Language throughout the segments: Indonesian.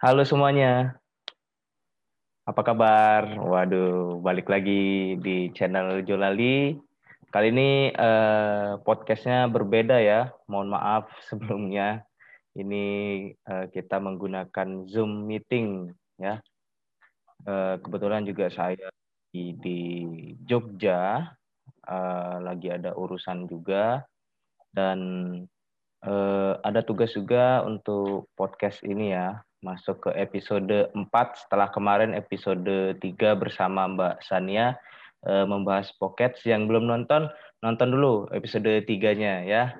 Halo semuanya. Apa kabar? Waduh, balik lagi di channel Jolali. Kali ini eh, podcastnya berbeda ya. Mohon maaf sebelumnya. Ini eh, kita menggunakan Zoom meeting ya. Eh, kebetulan juga saya di, di Jogja eh, lagi ada urusan juga dan eh, ada tugas juga untuk podcast ini ya masuk ke episode 4 setelah kemarin episode 3 bersama Mbak Sania uh, membahas Pocket yang belum nonton nonton dulu episode 3-nya ya.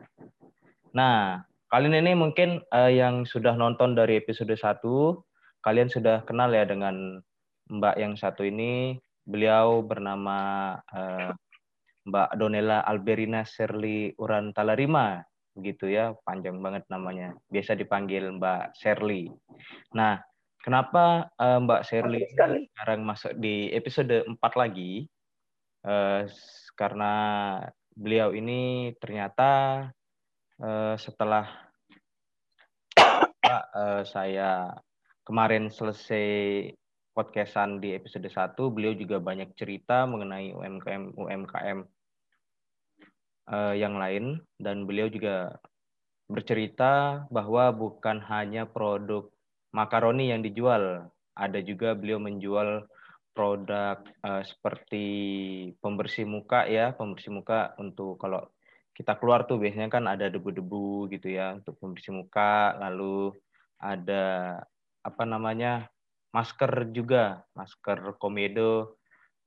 Nah, kalian ini mungkin uh, yang sudah nonton dari episode 1 kalian sudah kenal ya dengan Mbak yang satu ini. Beliau bernama uh, Mbak Donella Alberina Serli Urantalarima begitu ya, panjang banget namanya. Biasa dipanggil Mbak Sherly. Nah, kenapa uh, Mbak Sherly sekarang masuk di episode 4 lagi? Uh, karena beliau ini ternyata uh, setelah uh, saya kemarin selesai podcastan di episode 1, beliau juga banyak cerita mengenai UMKM UMKM uh, yang lain dan beliau juga bercerita bahwa bukan hanya produk makaroni yang dijual, ada juga beliau menjual produk uh, seperti pembersih muka ya, pembersih muka untuk kalau kita keluar tuh biasanya kan ada debu-debu gitu ya untuk pembersih muka, lalu ada apa namanya masker juga, masker komedo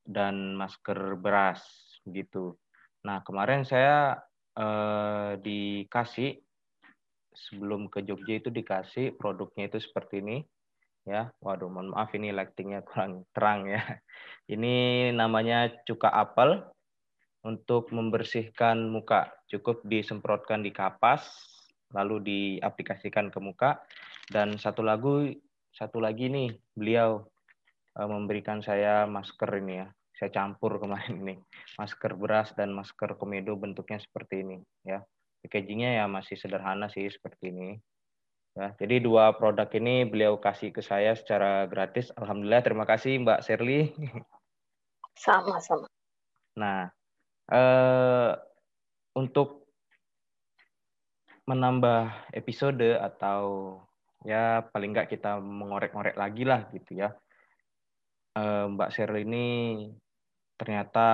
dan masker beras gitu. Nah, kemarin saya eh, dikasih sebelum ke Jogja itu dikasih produknya itu seperti ini ya. Waduh, mohon maaf ini lightingnya kurang terang ya. Ini namanya cuka apel untuk membersihkan muka. Cukup disemprotkan di kapas lalu diaplikasikan ke muka dan satu lagu satu lagi nih beliau eh, memberikan saya masker ini ya saya campur kemarin ini masker beras dan masker komedo bentuknya seperti ini ya. Packagingnya ya masih sederhana sih seperti ini ya. Jadi dua produk ini beliau kasih ke saya secara gratis. Alhamdulillah terima kasih mbak Sherly. Sama-sama. Nah eh, untuk menambah episode atau ya paling nggak kita mengorek-ngorek lagi lah gitu ya. Eh, Mbak Sherly ini ternyata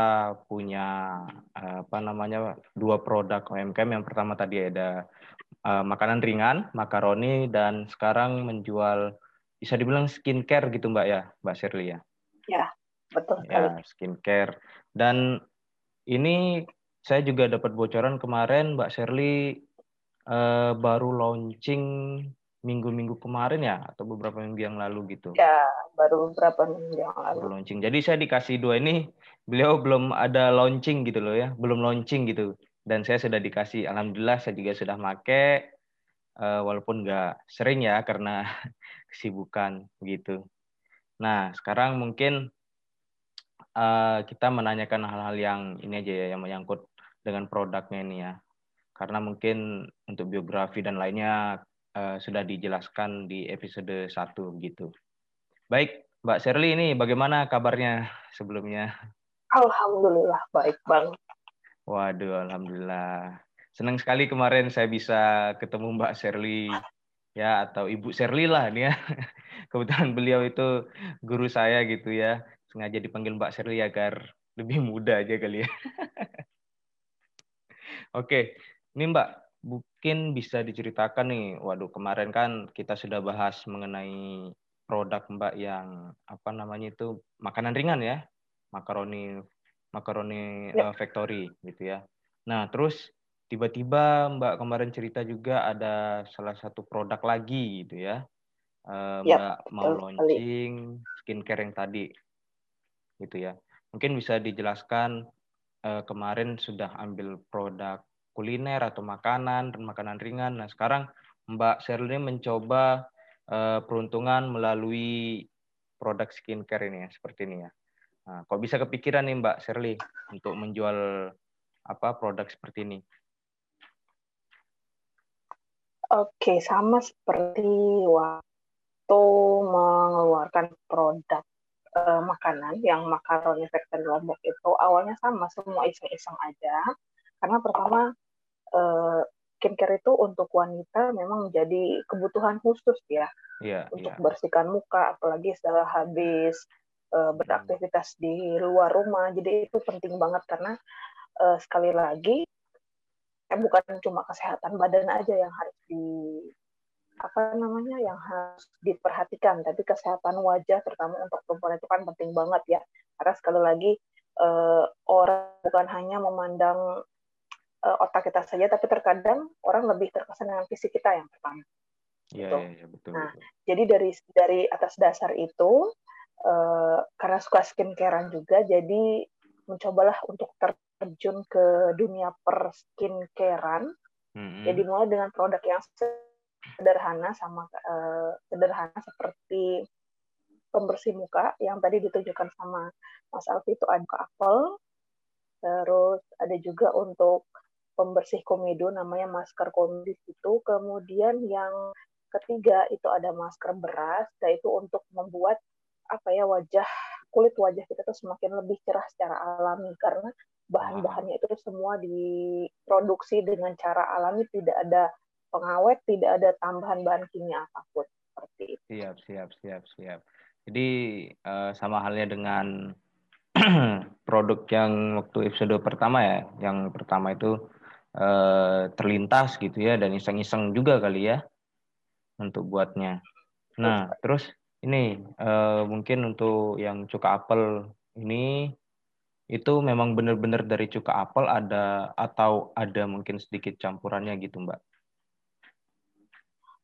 punya eh, apa namanya dua produk UMKM. Yang pertama tadi ada uh, makanan ringan, makaroni, dan sekarang menjual bisa dibilang skincare gitu Mbak ya, Mbak Shirley ya. Ya, betul Ya, skincare. Dan ini saya juga dapat bocoran kemarin Mbak Shirley uh, baru launching minggu-minggu kemarin ya atau beberapa minggu yang lalu gitu. Ya, baru beberapa minggu yang lalu. Baru launching. Jadi saya dikasih dua ini, beliau belum ada launching gitu loh ya, belum launching gitu. Dan saya sudah dikasih, alhamdulillah saya juga sudah make, uh, walaupun nggak sering ya karena kesibukan gitu. Nah sekarang mungkin uh, kita menanyakan hal-hal yang ini aja ya, yang menyangkut dengan produknya ini ya. Karena mungkin untuk biografi dan lainnya uh, sudah dijelaskan di episode 1 gitu. Baik, Mbak Sherly ini bagaimana kabarnya sebelumnya? Alhamdulillah baik bang. Waduh, alhamdulillah. Senang sekali kemarin saya bisa ketemu Mbak Sherly ya atau Ibu Sherly lah nih ya. Kebetulan beliau itu guru saya gitu ya. Sengaja dipanggil Mbak Sherly agar lebih mudah aja kali ya. Oke, ini Mbak mungkin bisa diceritakan nih, waduh kemarin kan kita sudah bahas mengenai produk Mbak yang apa namanya itu makanan ringan ya, makaroni makaroni ya. uh, factory gitu ya. Nah terus tiba-tiba Mbak kemarin cerita juga ada salah satu produk lagi gitu ya, uh, Mbak ya, mau launching skincare yang tadi gitu ya. Mungkin bisa dijelaskan uh, kemarin sudah ambil produk kuliner atau makanan dan makanan ringan. Nah, sekarang Mbak Sherly mencoba uh, peruntungan melalui produk skincare ini ya, seperti ini ya. Nah, kok bisa kepikiran nih Mbak Sherly untuk menjual apa produk seperti ini? Oke, sama seperti itu mengeluarkan produk uh, makanan yang makaroni vegan lombok itu awalnya sama semua iseng-iseng aja karena pertama uh, skincare itu untuk wanita memang menjadi kebutuhan khusus ya. Yeah, untuk yeah. bersihkan muka apalagi setelah habis uh, beraktivitas di luar rumah. Jadi itu penting banget karena uh, sekali lagi eh, bukan cuma kesehatan badan aja yang harus di apa namanya yang harus diperhatikan. Tapi kesehatan wajah terutama untuk perempuan itu kan penting banget ya. Karena sekali lagi uh, orang bukan hanya memandang uh, otak kita saja tapi terkadang orang lebih terkesan dengan fisik kita yang pertama Iya, gitu. ya, ya, betul. Nah, betul. jadi dari dari atas dasar itu uh, karena suka skincarean juga, jadi mencobalah untuk terjun ke dunia per skincarean. Mm-hmm. Jadi mulai dengan produk yang sederhana sama uh, sederhana seperti pembersih muka yang tadi ditunjukkan sama Mas Alfi itu ada apel, terus ada juga untuk pembersih komedo namanya masker komedo itu, kemudian yang ketiga itu ada masker beras, yaitu untuk membuat apa ya wajah kulit wajah kita tuh semakin lebih cerah secara alami. Karena bahan-bahannya itu semua diproduksi dengan cara alami. Tidak ada pengawet, tidak ada tambahan bahan kimia apa pun. Seperti itu. Siap, siap, siap, siap. Jadi uh, sama halnya dengan produk yang waktu episode pertama ya, yang pertama itu uh, terlintas gitu ya dan iseng-iseng juga kali ya untuk buatnya. Nah, terus ini uh, mungkin untuk yang cuka apel ini itu memang benar-benar dari cuka apel ada atau ada mungkin sedikit campurannya gitu, Mbak?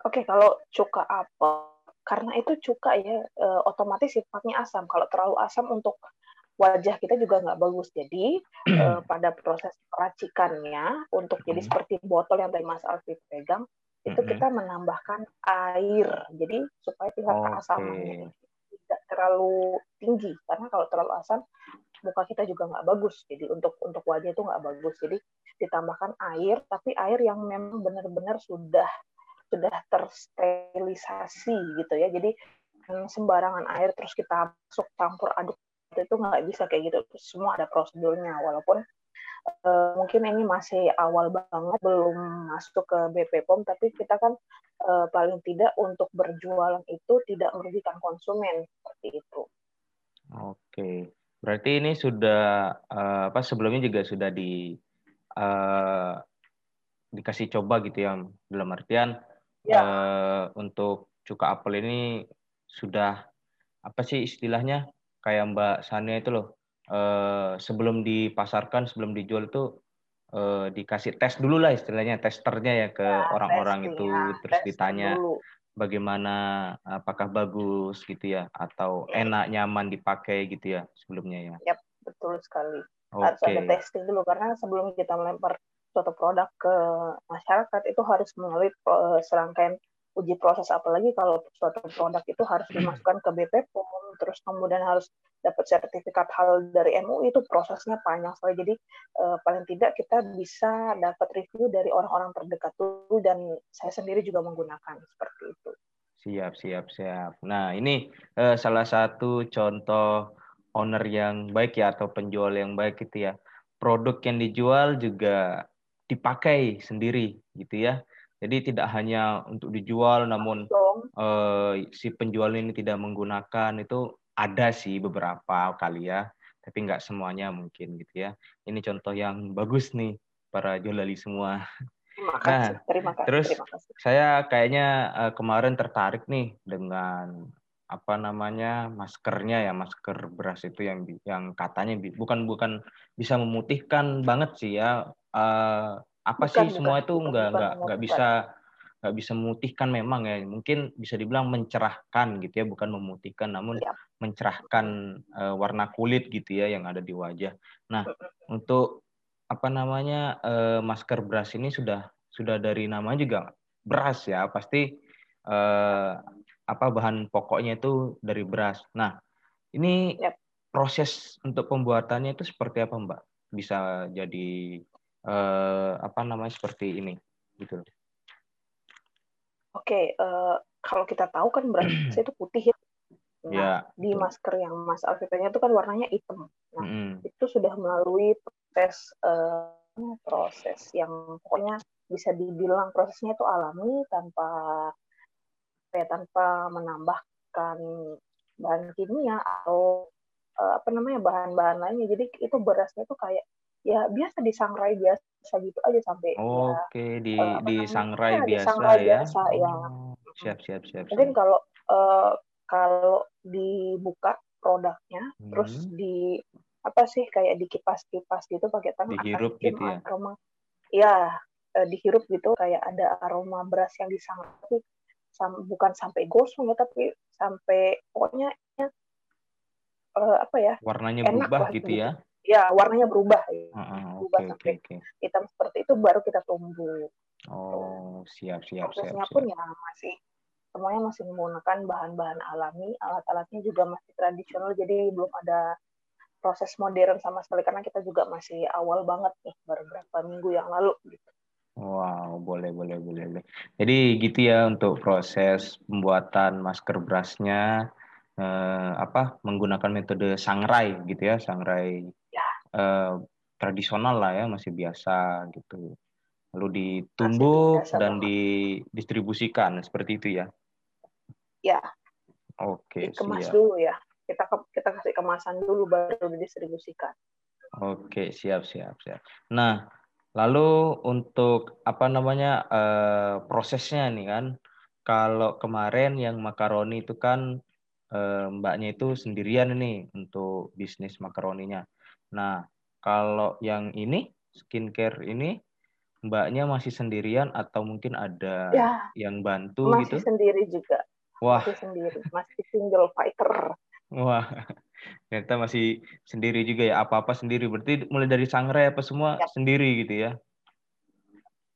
Oke, kalau cuka apel, karena itu cuka ya, e, otomatis sifatnya asam. Kalau terlalu asam untuk wajah kita juga nggak bagus. Jadi e, pada proses peracikannya, untuk jadi hmm. seperti botol yang tadi Mas Alfi pegang, itu hmm. kita menambahkan air. Jadi supaya tingkat okay. keasamannya tidak terlalu tinggi. Karena kalau terlalu asam, muka kita juga nggak bagus. Jadi untuk untuk wajah itu nggak bagus. Jadi ditambahkan air, tapi air yang memang benar-benar sudah sudah tersterilisasi gitu ya. Jadi sembarangan air terus kita masuk campur aduk itu nggak bisa kayak gitu. Semua ada prosedurnya. Walaupun uh, mungkin ini masih awal banget belum masuk ke BP POM, tapi kita kan uh, paling tidak untuk berjualan itu tidak merugikan konsumen seperti itu. Oke, berarti ini sudah uh, apa sebelumnya juga sudah di uh, dikasih coba gitu ya dalam artian ya. uh, untuk cuka apel ini sudah apa sih istilahnya kayak Mbak Sania itu loh uh, sebelum dipasarkan sebelum dijual itu uh, dikasih tes dulu lah istilahnya testernya ya ke ya, orang-orang ya, itu ya, terus ditanya dulu. bagaimana apakah bagus gitu ya atau ya. enak nyaman dipakai gitu ya sebelumnya ya. Yap, betul sekali. Okay. Harus ada testing dulu karena sebelum kita melempar suatu produk ke masyarakat itu harus melalui eh, serangkaian uji proses apalagi kalau suatu produk itu harus dimasukkan ke BP POM terus kemudian harus dapat sertifikat hal dari MUI itu prosesnya panjang sekali. Jadi eh, paling tidak kita bisa dapat review dari orang-orang terdekat dulu dan saya sendiri juga menggunakan seperti itu. Siap siap siap. Nah ini eh, salah satu contoh owner yang baik ya atau penjual yang baik itu ya. Produk yang dijual juga dipakai sendiri gitu ya. Jadi tidak hanya untuk dijual namun uh, si penjual ini tidak menggunakan itu ada sih beberapa kali ya, tapi nggak semuanya mungkin gitu ya. Ini contoh yang bagus nih para jolali semua. Terima kasih. Nah, terima kasih. Terus terima kasih. saya kayaknya uh, kemarin tertarik nih dengan apa namanya maskernya ya masker beras itu yang yang katanya bukan bukan bisa memutihkan banget sih ya uh, apa bukan, sih semua bukan, itu bukan, nggak nggak nggak bisa nggak bisa memutihkan memang ya. Mungkin bisa dibilang mencerahkan gitu ya bukan memutihkan namun ya. mencerahkan uh, warna kulit gitu ya yang ada di wajah. Nah untuk apa namanya uh, masker beras ini sudah sudah dari nama juga beras ya. Pasti uh, apa bahan pokoknya itu dari beras. Nah ini ya. proses untuk pembuatannya itu seperti apa mbak? Bisa jadi eh, apa namanya seperti ini gitu Oke, uh, kalau kita tahu kan beras itu putih ya. Nah, Ya, di betul. masker yang Mas Alfi tanya itu kan warnanya hitam. Nah, Mm-mm. itu sudah melalui proses uh, proses yang pokoknya bisa dibilang prosesnya itu alami tanpa ya tanpa menambahkan bahan kimia atau uh, apa namanya bahan-bahan lainnya. Jadi itu berasnya itu kayak ya biasa disangrai biasa gitu aja sampai ya, Oke, di uh, apa di sangrai ya, biasa ya. biasa ya. Oh, siap, siap, siap, Mungkin siap. kalau uh, kalau dibuka produknya terus Hmm. di apa sih kayak dikipas-kipas gitu pakai tangan akan Dihirup cium gitu ya. aroma ya eh, dihirup gitu kayak ada aroma beras yang disangrai sam- bukan sampai gosong ya tapi sampai pokoknya ya, eh, apa ya Warnanya berubah lah gitu gitu. ya. Ya warnanya berubah ya. Heeh, berubah oke, sampai oke. hitam seperti itu baru kita tumbuk Oh, siap, siap, siap, prosesnya siap. pun ya masih semuanya masih menggunakan bahan-bahan alami alat-alatnya juga masih tradisional jadi belum ada proses modern sama sekali karena kita juga masih awal banget nih baru beberapa minggu yang lalu gitu. Wow, boleh, boleh, boleh, boleh. Jadi gitu ya untuk proses pembuatan masker berasnya eh, apa menggunakan metode sangrai gitu ya, sangrai. Eh, tradisional lah ya, masih biasa gitu. Lalu ditumbuk biasa dan banget. didistribusikan seperti itu ya. Ya, Oke, dikemas siap. dulu ya. Kita ke- kita kasih kemasan dulu baru didistribusikan. Oke, siap, siap, siap. Nah, lalu untuk apa namanya eh, prosesnya nih kan, kalau kemarin yang makaroni itu kan eh, mbaknya itu sendirian nih untuk bisnis makaroninya. Nah, kalau yang ini skincare ini mbaknya masih sendirian atau mungkin ada Ya, yang bantu masih gitu? sendiri juga. Wah, Masih sendiri, masih single fighter. wah, ternyata masih sendiri juga ya. Apa-apa sendiri. Berarti mulai dari sangrai apa semua Yap. sendiri gitu ya?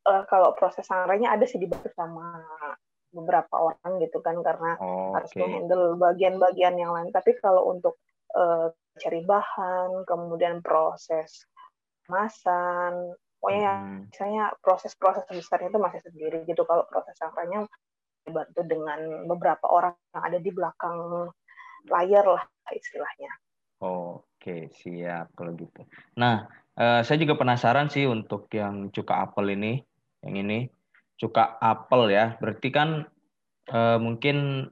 Eh, kalau proses sangrainya ada sih dibantu sama beberapa orang gitu kan karena harus Oke. menghandle bagian-bagian yang lain. Tapi kalau untuk eh, cari bahan, kemudian proses kemasan, pokoknya yang Hmm. misalnya proses-proses besarnya itu masih sendiri gitu. Kalau proses sangkanya dibantu dengan beberapa orang yang ada di belakang layar lah istilahnya. Oke, siap kalau gitu. Nah, eh, saya juga penasaran sih untuk yang cuka apel ini, yang ini cuka apel ya. Berarti kan eh, mungkin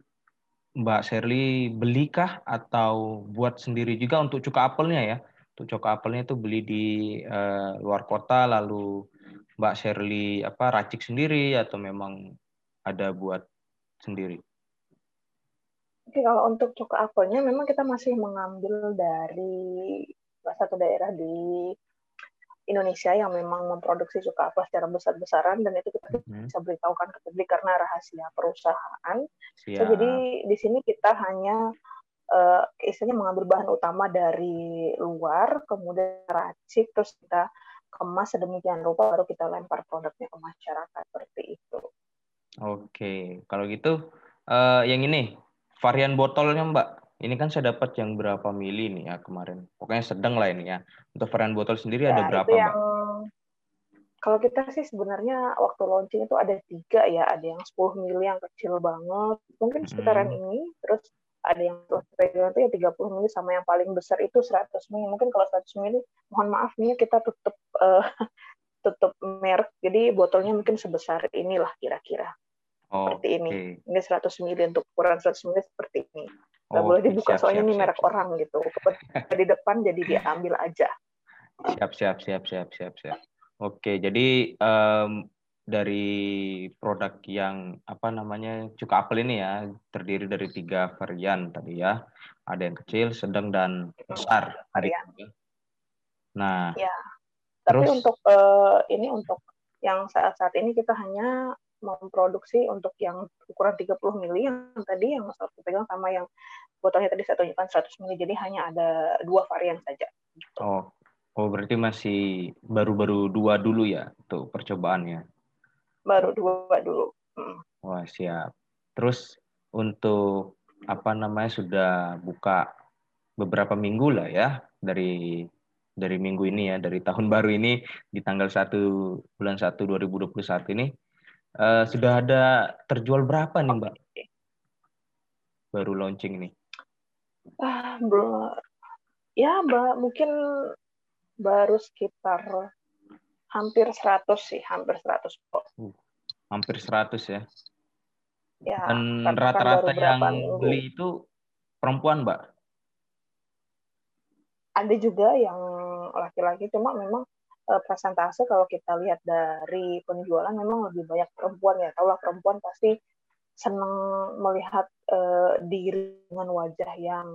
Mbak Sherly belikah atau buat sendiri juga untuk cuka apelnya ya? Untuk cuka apelnya itu beli di eh, luar kota, lalu Mbak Sherly apa racik sendiri atau memang ada buat sendiri? Oke, kalau untuk cuka apelnya memang kita masih mengambil dari salah satu daerah di Indonesia yang memang memproduksi cuka apel secara besar-besaran dan itu kita Mhm. bisa beritahukan ke publik karena rahasia perusahaan. So, Siap. jadi di sini kita hanya eh, istilahnya mengambil bahan utama dari luar, kemudian racik, terus kita kemas sedemikian rupa baru kita lempar produknya ke masyarakat seperti itu. Oke, kalau gitu eh, yang ini varian botolnya Mbak. Ini kan saya dapat yang berapa mili nih ya kemarin. Pokoknya sedang lah ini ya. Untuk varian botol sendiri ada Ya, berapa itu yang Mbak? kalau kita sih sebenarnya waktu launching itu ada tiga ya, ada yang 10 mili yang kecil banget, mungkin sekitaran Hmm. ini, terus ada yang pegang itu ya 30 mili sama yang paling besar itu 100 mili. Mungkin kalau 100 mili, mohon maaf nih kita tutup eh, tutup merek, jadi botolnya mungkin sebesar inilah kira-kira seperti ini. Oke. Ini 100 mili untuk ukuran 100 mili seperti ini. Nggak boleh Oke, dibuka siap, soalnya siap, ini siap, merek siap. orang gitu. Di depan jadi diambil aja. Siap, siap, siap, siap, siap, siap. Oke, jadi em, dari produk yang apa namanya cuka apel ini ya terdiri dari tiga varian tadi ya. Ada yang kecil, sedang, dan besar. tadi. varian. Nah, Ya. Tapi Terus? untuk eh, ini untuk yang saat-saat ini kita hanya memproduksi untuk yang ukuran 30 mili yang tadi yang Mas pegang sama yang botolnya tadi saya tunjukkan 100 mili. Jadi hanya ada dua varian saja. oh, oh berarti masih baru-baru dua dulu ya tuh percobaannya. Baru dua dulu. Hmm. Wah, siap. Terus untuk apa namanya sudah buka beberapa minggu lah ya dari dari minggu ini ya, dari tahun baru ini di tanggal 1 bulan 1 2021 ini uh, sudah ada terjual berapa nih Mbak? Baru launching nih. Ah, belum. Ya Mbak, mungkin baru sekitar hampir 100 sih, hampir 100 kok. Uh, hampir 100 ya. Ya, Dan rata-rata yang minggu. beli itu perempuan, Mbak? Ada juga yang laki-laki, cuma memang uh, persentase kalau kita lihat dari penjualan memang lebih banyak perempuan ya. Tahu lah perempuan pasti senang melihat uh, diri dengan wajah yang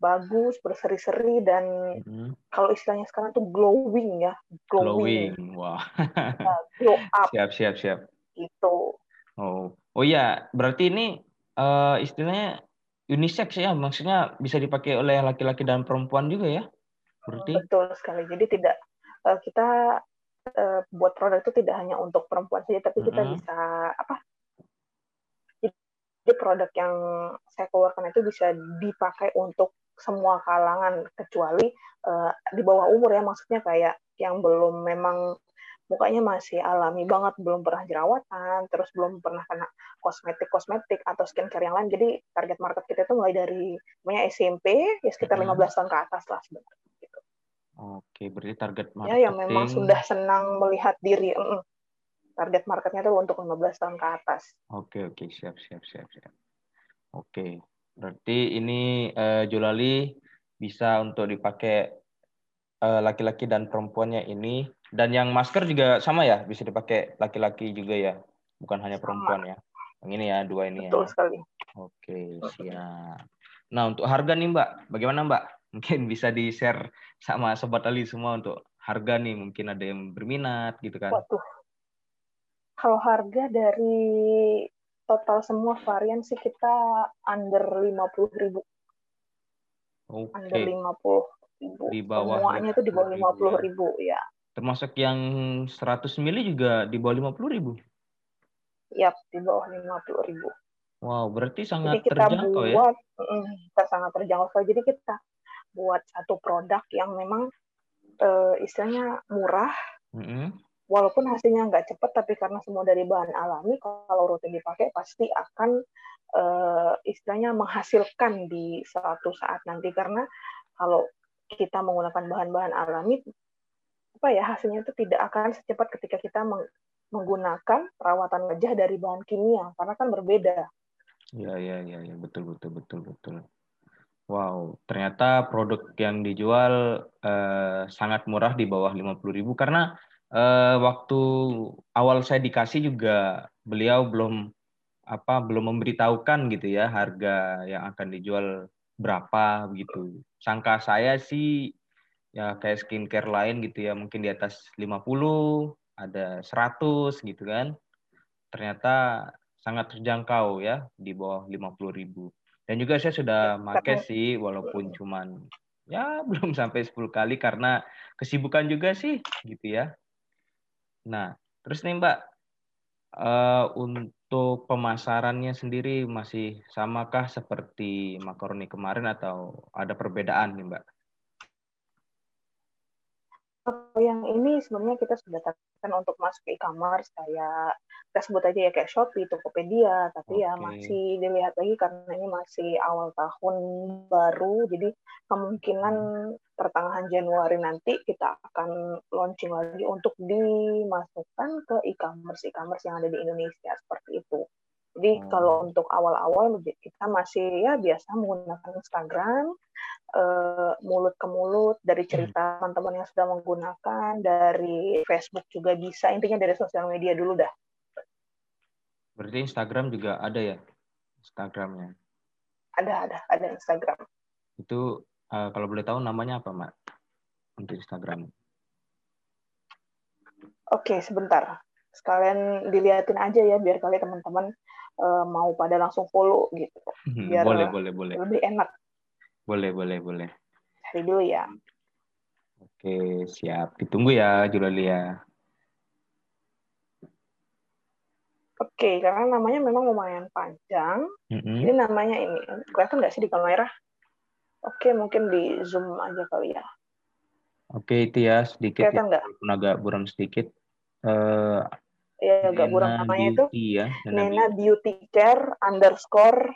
bagus, berseri-seri dan mm-hmm. kalau istilahnya sekarang tuh glowing ya, glowing. Glowing, wah. Wow. glow up. Siap, siap, siap. Itu. Oh, oh ya, berarti ini uh, istilahnya unisex ya, maksudnya bisa dipakai oleh laki-laki dan perempuan juga ya? Berarti. Betul sekali. Jadi tidak uh, kita uh, buat produk itu tidak hanya untuk perempuan saja, tapi kita mm-hmm. bisa apa? Jadi produk yang saya keluarkan itu bisa dipakai untuk semua kalangan kecuali uh, di bawah umur ya maksudnya kayak yang belum memang mukanya masih alami banget belum pernah jerawatan terus belum pernah kena kosmetik kosmetik atau skincare yang lain jadi target market kita itu mulai dari namanya SMP ya sekitar hmm. 15 tahun ke atas lah sebenarnya. Oke, berarti target market ya yang memang sudah senang melihat diri. Mm, target marketnya itu untuk 15 tahun ke atas. Oke, oke, siap, siap, siap, siap. Oke. Berarti ini uh, Julali bisa untuk dipakai uh, laki-laki dan perempuannya ini. Dan yang masker juga sama ya, bisa dipakai laki-laki juga ya, bukan hanya perempuan sama. ya. Yang ini ya, dua ini Betul ya. sekali. Oke, siap. Nah, untuk harga nih Mbak, bagaimana Mbak? Mungkin bisa di-share sama Sobat Ali semua untuk harga nih, mungkin ada yang berminat gitu kan. Waduh. Kalau harga dari total semua varian sih kita under 50 ribu. Okay. Under 50 ribu. Di bawah Semuanya itu di bawah 50 ribu, ya. ribu ya. Termasuk yang 100 mili juga di bawah 50 ribu? Yap, di bawah 50 ribu. Wow, berarti sangat Jadi kita terjangkau ya? buat, ya? kita sangat terjangkau. Jadi kita buat satu produk yang memang uh, istilahnya murah, mm -hmm walaupun hasilnya nggak cepat tapi karena semua dari bahan alami kalau rutin dipakai pasti akan uh, istilahnya menghasilkan di suatu saat nanti. Karena kalau kita menggunakan bahan-bahan alami apa ya hasilnya itu tidak akan secepat ketika kita menggunakan perawatan wajah dari bahan kimia. Karena kan berbeda. Ya ya ya ya. Betul betul betul betul. Wow, ternyata produk yang dijual uh, sangat murah di bawah 50.000 karena uh, waktu awal saya dikasih juga beliau belum apa belum memberitahukan gitu ya harga yang akan dijual berapa begitu. Sangka saya sih ya kayak skincare lain gitu ya mungkin di atas 50, ada 100 gitu kan. Ternyata sangat terjangkau ya di bawah 50 ribu. Dan juga saya sudah pakai sih walaupun cuman ya belum sampai 10 kali karena kesibukan juga sih gitu ya. Nah, terus nih Mbak, uh, untuk pemasarannya sendiri masih samakah seperti makaroni kemarin atau ada perbedaan nih Mbak? yang ini sebenarnya kita sudah takutkan untuk masuk ke e-commerce kayak kita sebut aja ya kayak Shopee, Tokopedia, tapi okay. ya masih dilihat lagi karena ini masih awal tahun baru, jadi kemungkinan hmm. pertengahan Januari nanti kita akan launching lagi untuk dimasukkan ke e-commerce e-commerce yang ada di Indonesia seperti itu. Jadi hmm. kalau untuk awal-awal kita masih ya biasa menggunakan Instagram, uh, mulut ke mulut dari hmm. cerita teman-teman yang sudah menggunakan, dari Facebook juga bisa. Intinya dari sosial media dulu dah. Berarti Instagram juga ada ya Instagramnya? Ada, ada, ada Instagram. Itu uh, kalau boleh tahu namanya apa, Mak? Untuk Instagram. Oke, sebentar. Sekalian dilihatin aja ya, biar kalian teman-teman uh, mau pada langsung follow gitu. Hmm, biar boleh, boleh, boleh. Lebih enak. Boleh, boleh, boleh. Cari dulu ya. Oke, siap. Ditunggu ya, Julalia. Oke, karena namanya memang lumayan panjang. Mm-hmm. Jadi namanya ini, kelihatan nggak sih di kamera? Oke, mungkin di zoom aja kali ya. Oke, itu ya sedikit. Kelihatan nggak? Ya, agak buram sedikit. Uh, ya, agak kurang namanya itu ya, Nena, Beauty. Care underscore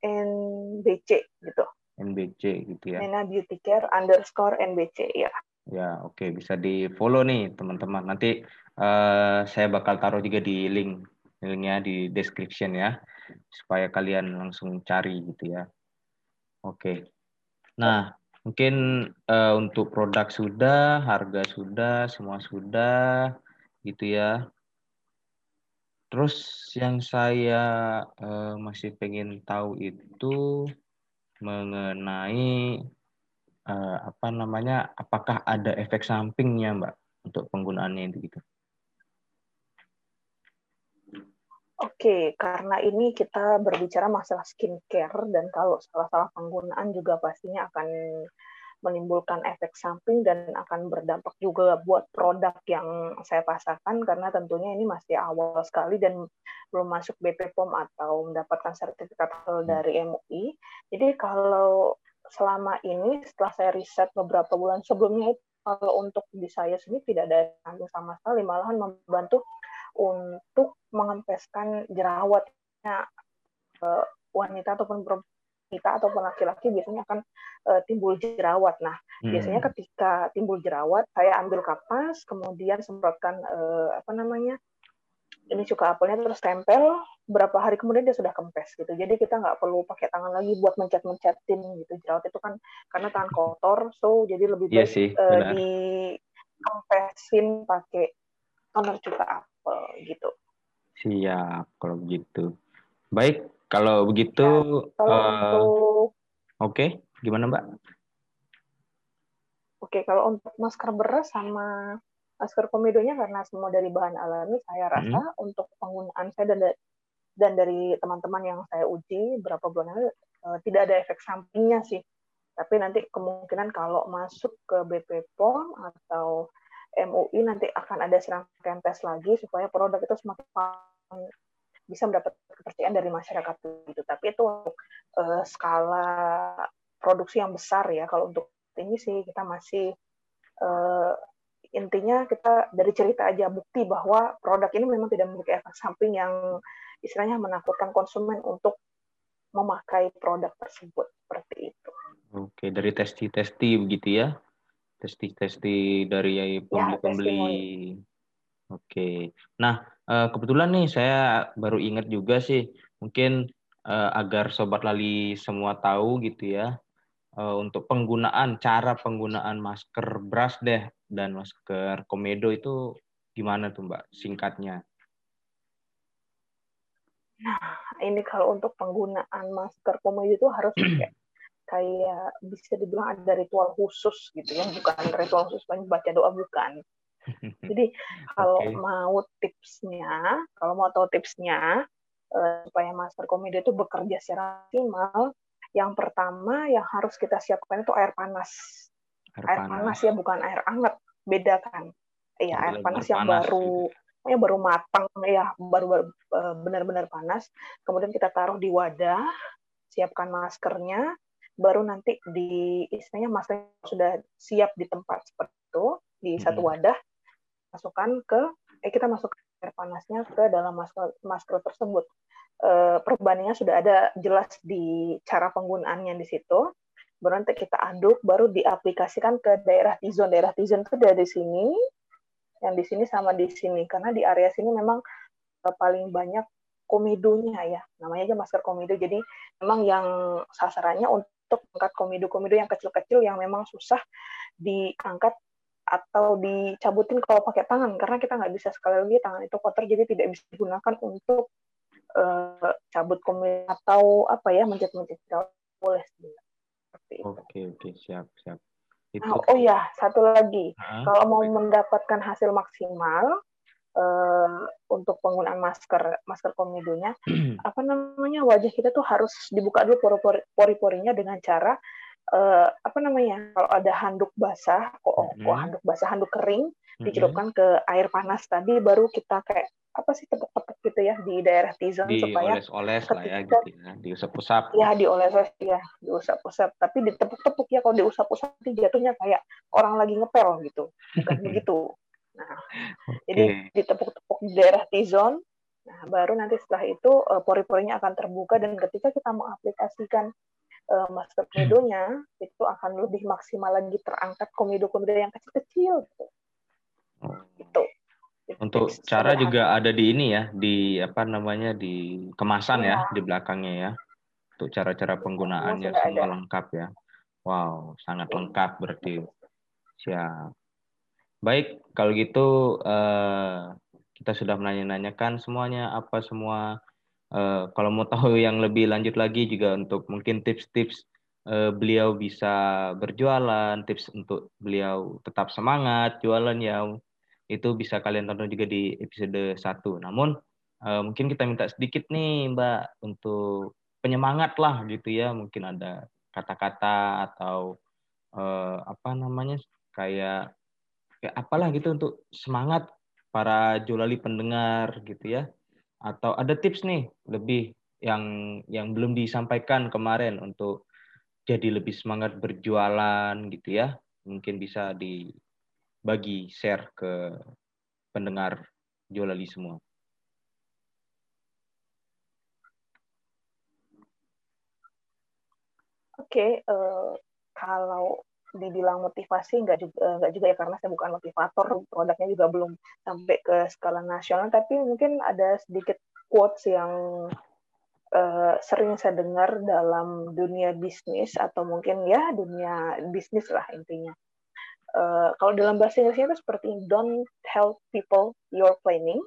NBC gitu. NBC gitu ya. Nena Beauty Care underscore NBC ya. Ya oke okay. bisa di follow nih teman-teman. Nanti uh, saya bakal taruh juga di link linknya di description ya supaya kalian langsung cari gitu ya. Oke. Okay. Nah mungkin uh, untuk produk sudah, harga sudah, semua sudah gitu ya. Terus yang saya uh, masih pengen tahu itu mengenai uh, apa namanya, apakah ada efek sampingnya, Mbak, untuk penggunaannya itu gitu? Oke, karena ini kita berbicara masalah skincare dan kalau salah-salah penggunaan juga pastinya akan menimbulkan efek samping dan akan berdampak juga buat produk yang saya pasarkan karena tentunya ini masih awal sekali dan belum masuk BP POM atau mendapatkan sertifikat dari MUI. Jadi kalau selama ini setelah saya riset beberapa bulan sebelumnya kalau untuk di saya sendiri tidak ada samping sama sekali malahan membantu untuk mengempeskan jerawatnya eh, wanita ataupun perempuan kita ataupun laki-laki biasanya akan uh, timbul jerawat. Nah, hmm. biasanya ketika timbul jerawat, saya ambil kapas, kemudian semprotkan uh, apa namanya ini cuka apelnya terus tempel. Berapa hari kemudian dia sudah kempes gitu. Jadi kita nggak perlu pakai tangan lagi buat mencet-mencetin gitu. Jerawat itu kan karena tangan kotor, so jadi lebih iya baik sih, uh, di kempesin pakai toner cuka apel gitu. Siap kalau gitu. Baik, kalau begitu, ya, uh, oke, okay. gimana Mbak? Oke, kalau untuk masker beras sama masker komedonya karena semua dari bahan alami, saya rasa hmm. untuk penggunaan saya dan dan dari teman-teman yang saya uji berapa bulan lalu uh, tidak ada efek sampingnya sih. Tapi nanti kemungkinan kalau masuk ke BP POM atau MUI nanti akan ada serangkaian tes lagi supaya produk itu semakin bisa mendapat kepercayaan dari masyarakat itu. Tapi itu untuk uh, skala produksi yang besar ya. Kalau untuk ini sih kita masih uh, intinya kita dari cerita aja bukti bahwa produk ini memang tidak memiliki efek samping yang istilahnya menakutkan konsumen untuk memakai produk tersebut seperti itu. Oke, dari testi-testi begitu ya? Testi-testi dari ya, pembeli-pembeli. Ya, Oke. Nah, Eh, kebetulan nih saya baru ingat juga sih, mungkin uh, agar sobat lali semua tahu gitu ya, uh, untuk penggunaan cara penggunaan masker brush deh dan masker komedo itu gimana tuh Mbak singkatnya? Nah, ini kalau untuk penggunaan masker komedo itu harus kayak kayak bisa dibilang ada ritual khusus gitu ya, bukan ritual khusus baca doa bukan jadi kalau okay. mau tipsnya, kalau mau tahu tipsnya uh, supaya masker komedi itu bekerja secara optimal, yang pertama yang harus kita siapkan itu air panas. Air, air panas. panas ya, bukan air hangat. Beda kan? Iya, air panas yang panas, baru gitu. ya baru matang ya, baru, uh, benar-benar panas. Kemudian kita taruh di wadah, siapkan maskernya, baru nanti di istilahnya masker sudah siap di tempat seperti itu di satu wadah masukkan ke eh kita masuk air panasnya ke dalam masker masker tersebut. E, perbandingan sudah ada jelas di cara penggunaannya di situ. Baru nanti kita aduk, baru diaplikasikan ke daerah T-zone. Daerah T-zone itu dari sini, yang di sini sama di sini. Karena di area sini memang e, paling banyak komedonya ya. Namanya aja masker komedo. Jadi memang yang sasarannya untuk angkat komedo-komedo yang kecil-kecil yang memang susah diangkat atau dicabutin kalau pakai tangan karena kita nggak bisa sekali lagi tangan itu kotor jadi tidak bisa digunakan untuk uh, cabut komik atau apa ya mencet-mencet boleh Oke oke siap siap. Itu... Nah, oh ya satu lagi. Nah, kalau mau mendapatkan hasil maksimal uh, untuk penggunaan masker masker komedonya apa namanya wajah kita tuh harus dibuka dulu pori-porinya dengan cara uh, apa namanya kalau ada handuk basah kok mm -hmm. handuk basah handuk kering dicelupkan ke air panas tadi baru kita kayak apa sih tepuk-tepuk gitu ya di daerah T-zone di supaya oles-oles lah ya gitu ya diusap-usap ya dioles-oles ya diusap-usap tapi ditepuk-tepuk ya kalau diusap-usap jatuhnya kayak orang lagi ngepel gitu bukan begitu Nah, okay. jadi ditepuk-tepuk di daerah T-zone. Nah, baru nanti setelah itu uh, pori-porinya akan terbuka dan ketika kita mengaplikasikan uh, masker komedonya itu akan lebih maksimal lagi terangkat komedo-komedo yang kecil-kecil gitu. Oh. Itu. Untuk cara juga ada di ini ya, di apa namanya di kemasan ya, ya di belakangnya ya. Untuk cara-cara penggunaannya semua ada. lengkap ya. Wow, sangat lengkap berarti. Siap. Baik, kalau gitu uh, kita sudah menanya-nanyakan semuanya apa semua. Uh, kalau mau tahu yang lebih lanjut lagi juga untuk mungkin tips-tips uh, beliau bisa berjualan, tips untuk beliau tetap semangat jualan ya itu bisa kalian tonton juga di episode 1. Namun uh, mungkin kita minta sedikit nih Mbak untuk penyemangat lah gitu ya. Mungkin ada kata-kata atau uh, apa namanya kayak kayak apalah gitu untuk semangat para jolali pendengar gitu ya. Atau ada tips nih lebih yang yang belum disampaikan kemarin untuk jadi lebih semangat berjualan gitu ya. Mungkin bisa di bagi share ke pendengar Jolali semua. Oke, okay, uh, eh, kalau dibilang motivasi nggak juga eh, nggak juga ya karena saya bukan motivator produknya juga belum sampai ke skala nasional. Tapi mungkin ada sedikit quotes yang uh, sering saya dengar dalam dunia bisnis atau mungkin ya dunia bisnis lah intinya. Uh, kalau dalam bahasa Inggrisnya itu seperti don't tell people your planning,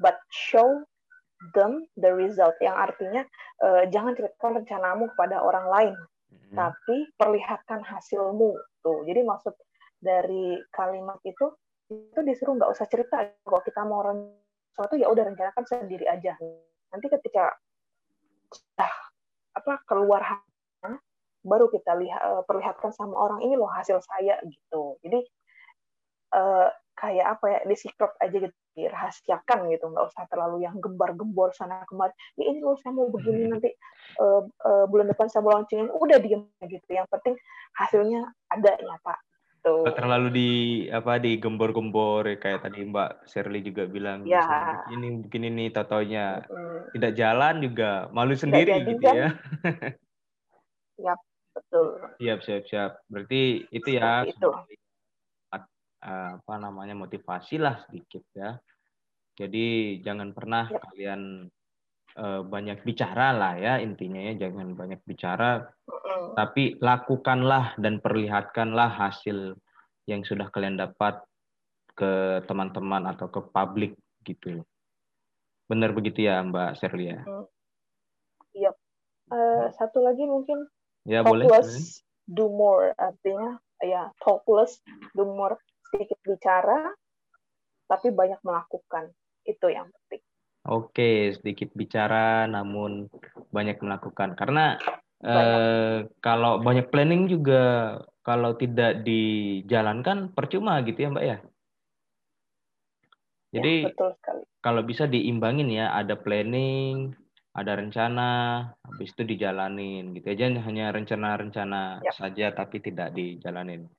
but show them the result. Yang artinya uh, jangan ceritakan rencanamu kepada orang lain, hmm. tapi perlihatkan hasilmu. Tuh, jadi maksud dari kalimat itu itu disuruh nggak usah cerita. Kalau kita mau sesuatu ya udah rencanakan sendiri aja. Nanti ketika ah, apa keluar baru kita lihat uh, perlihatkan sama orang ini loh hasil saya gitu jadi uh, kayak apa ya disikap aja gitu dirahasiakan gitu nggak usah terlalu yang gembar-gembor sana kemari ya, ini loh saya mau begini hmm. nanti uh, uh, bulan depan saya mau launchingin udah diem gitu yang penting hasilnya ada nyata tuh gitu. terlalu di apa di gembor-gembor ya, kayak tadi Mbak Shirley juga bilang ya. ini begini nih tatonya hmm. tidak jalan juga malu sendiri gitu kan? ya Yap. Betul. Siap, siap, siap. Berarti itu ya itu. Apa namanya motivasi lah sedikit ya. Jadi jangan pernah ya. kalian uh, banyak bicara lah ya intinya ya jangan banyak bicara mm. tapi lakukanlah dan perlihatkanlah hasil yang sudah kalian dapat ke teman-teman atau ke publik gitu. Benar begitu ya Mbak Serlia? Mm. Iya. Uh, satu lagi mungkin Ya, talk boleh. less, do more. Artinya ya talk less, do more. Sedikit bicara, tapi banyak melakukan. Itu yang penting. Oke, sedikit bicara namun banyak melakukan. Karena Eh, kalau banyak planning juga kalau tidak dijalankan percuma gitu ya Mbak ya. Jadi ya, betul sekali. kalau bisa diimbangin ya, ada planning, ada rencana, habis itu dijalanin gitu aja hanya rencana-rencana yep. saja tapi tidak dijalanin.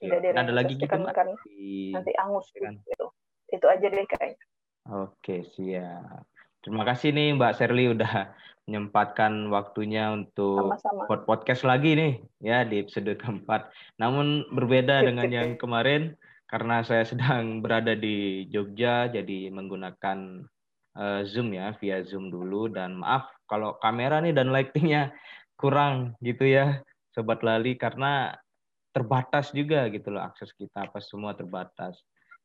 Tidak ada lagi gitu kan, kan di... nanti angus kan. gitu. Itu aja deh kayaknya. Oke, siap. Terima kasih nih Mbak Sherly udah menyempatkan waktunya untuk Sama-sama. podcast lagi nih ya di episode keempat. Namun berbeda dengan yang kemarin karena saya sedang berada di Jogja jadi menggunakan uh, Zoom ya, via Zoom dulu dan maaf kalau kamera nih dan lightingnya kurang gitu ya, sobat lali karena terbatas juga gitu loh akses kita apa semua terbatas.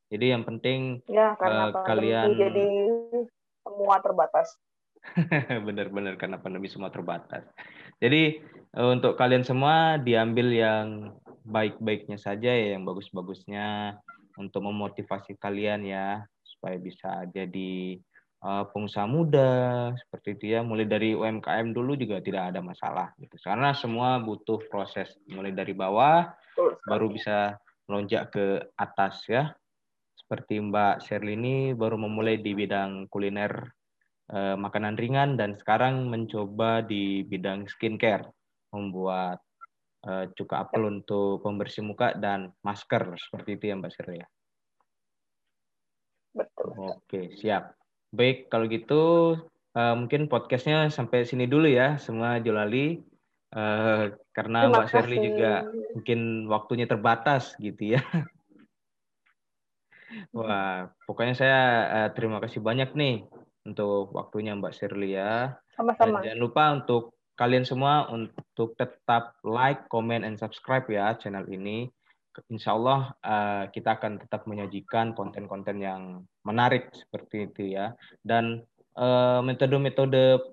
Jadi yang penting ya, karena uh, kalian jadi semua terbatas. Bener-bener karena pandemi semua terbatas. Jadi uh, untuk kalian semua diambil yang baik-baiknya saja ya, yang bagus-bagusnya untuk memotivasi kalian ya supaya bisa jadi pengusaha muda seperti ya mulai dari UMKM dulu juga tidak ada masalah gitu karena semua butuh proses mulai dari bawah baru bisa melonjak ke atas ya seperti Mbak Sherly ini baru memulai di bidang kuliner uh, makanan ringan dan sekarang mencoba di bidang skincare membuat uh, cuka apel untuk pembersih muka dan masker seperti itu ya Mbak Sirli ya. Betul. Oke, siap. Baik, kalau gitu uh, mungkin podcastnya sampai sini dulu ya, semua Jolali. Uh, karena Terima Mbak Sherly juga mungkin waktunya terbatas gitu ya. Wah, pokoknya saya uh, terima kasih banyak nih untuk waktunya Mbak Sherly ya. Sama-sama. jangan lupa untuk kalian semua untuk tetap like, comment, and subscribe ya channel ini. Insya Allah uh, kita akan tetap menyajikan konten-konten yang menarik seperti itu ya. Dan metode-metode uh,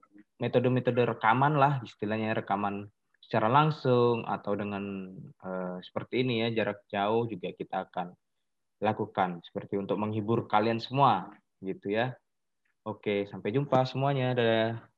metode-metode rekaman lah istilahnya rekaman secara langsung atau dengan uh, seperti ini ya jarak jauh juga kita akan lakukan seperti untuk menghibur kalian semua gitu ya. Oke, sampai jumpa semuanya. Dadah.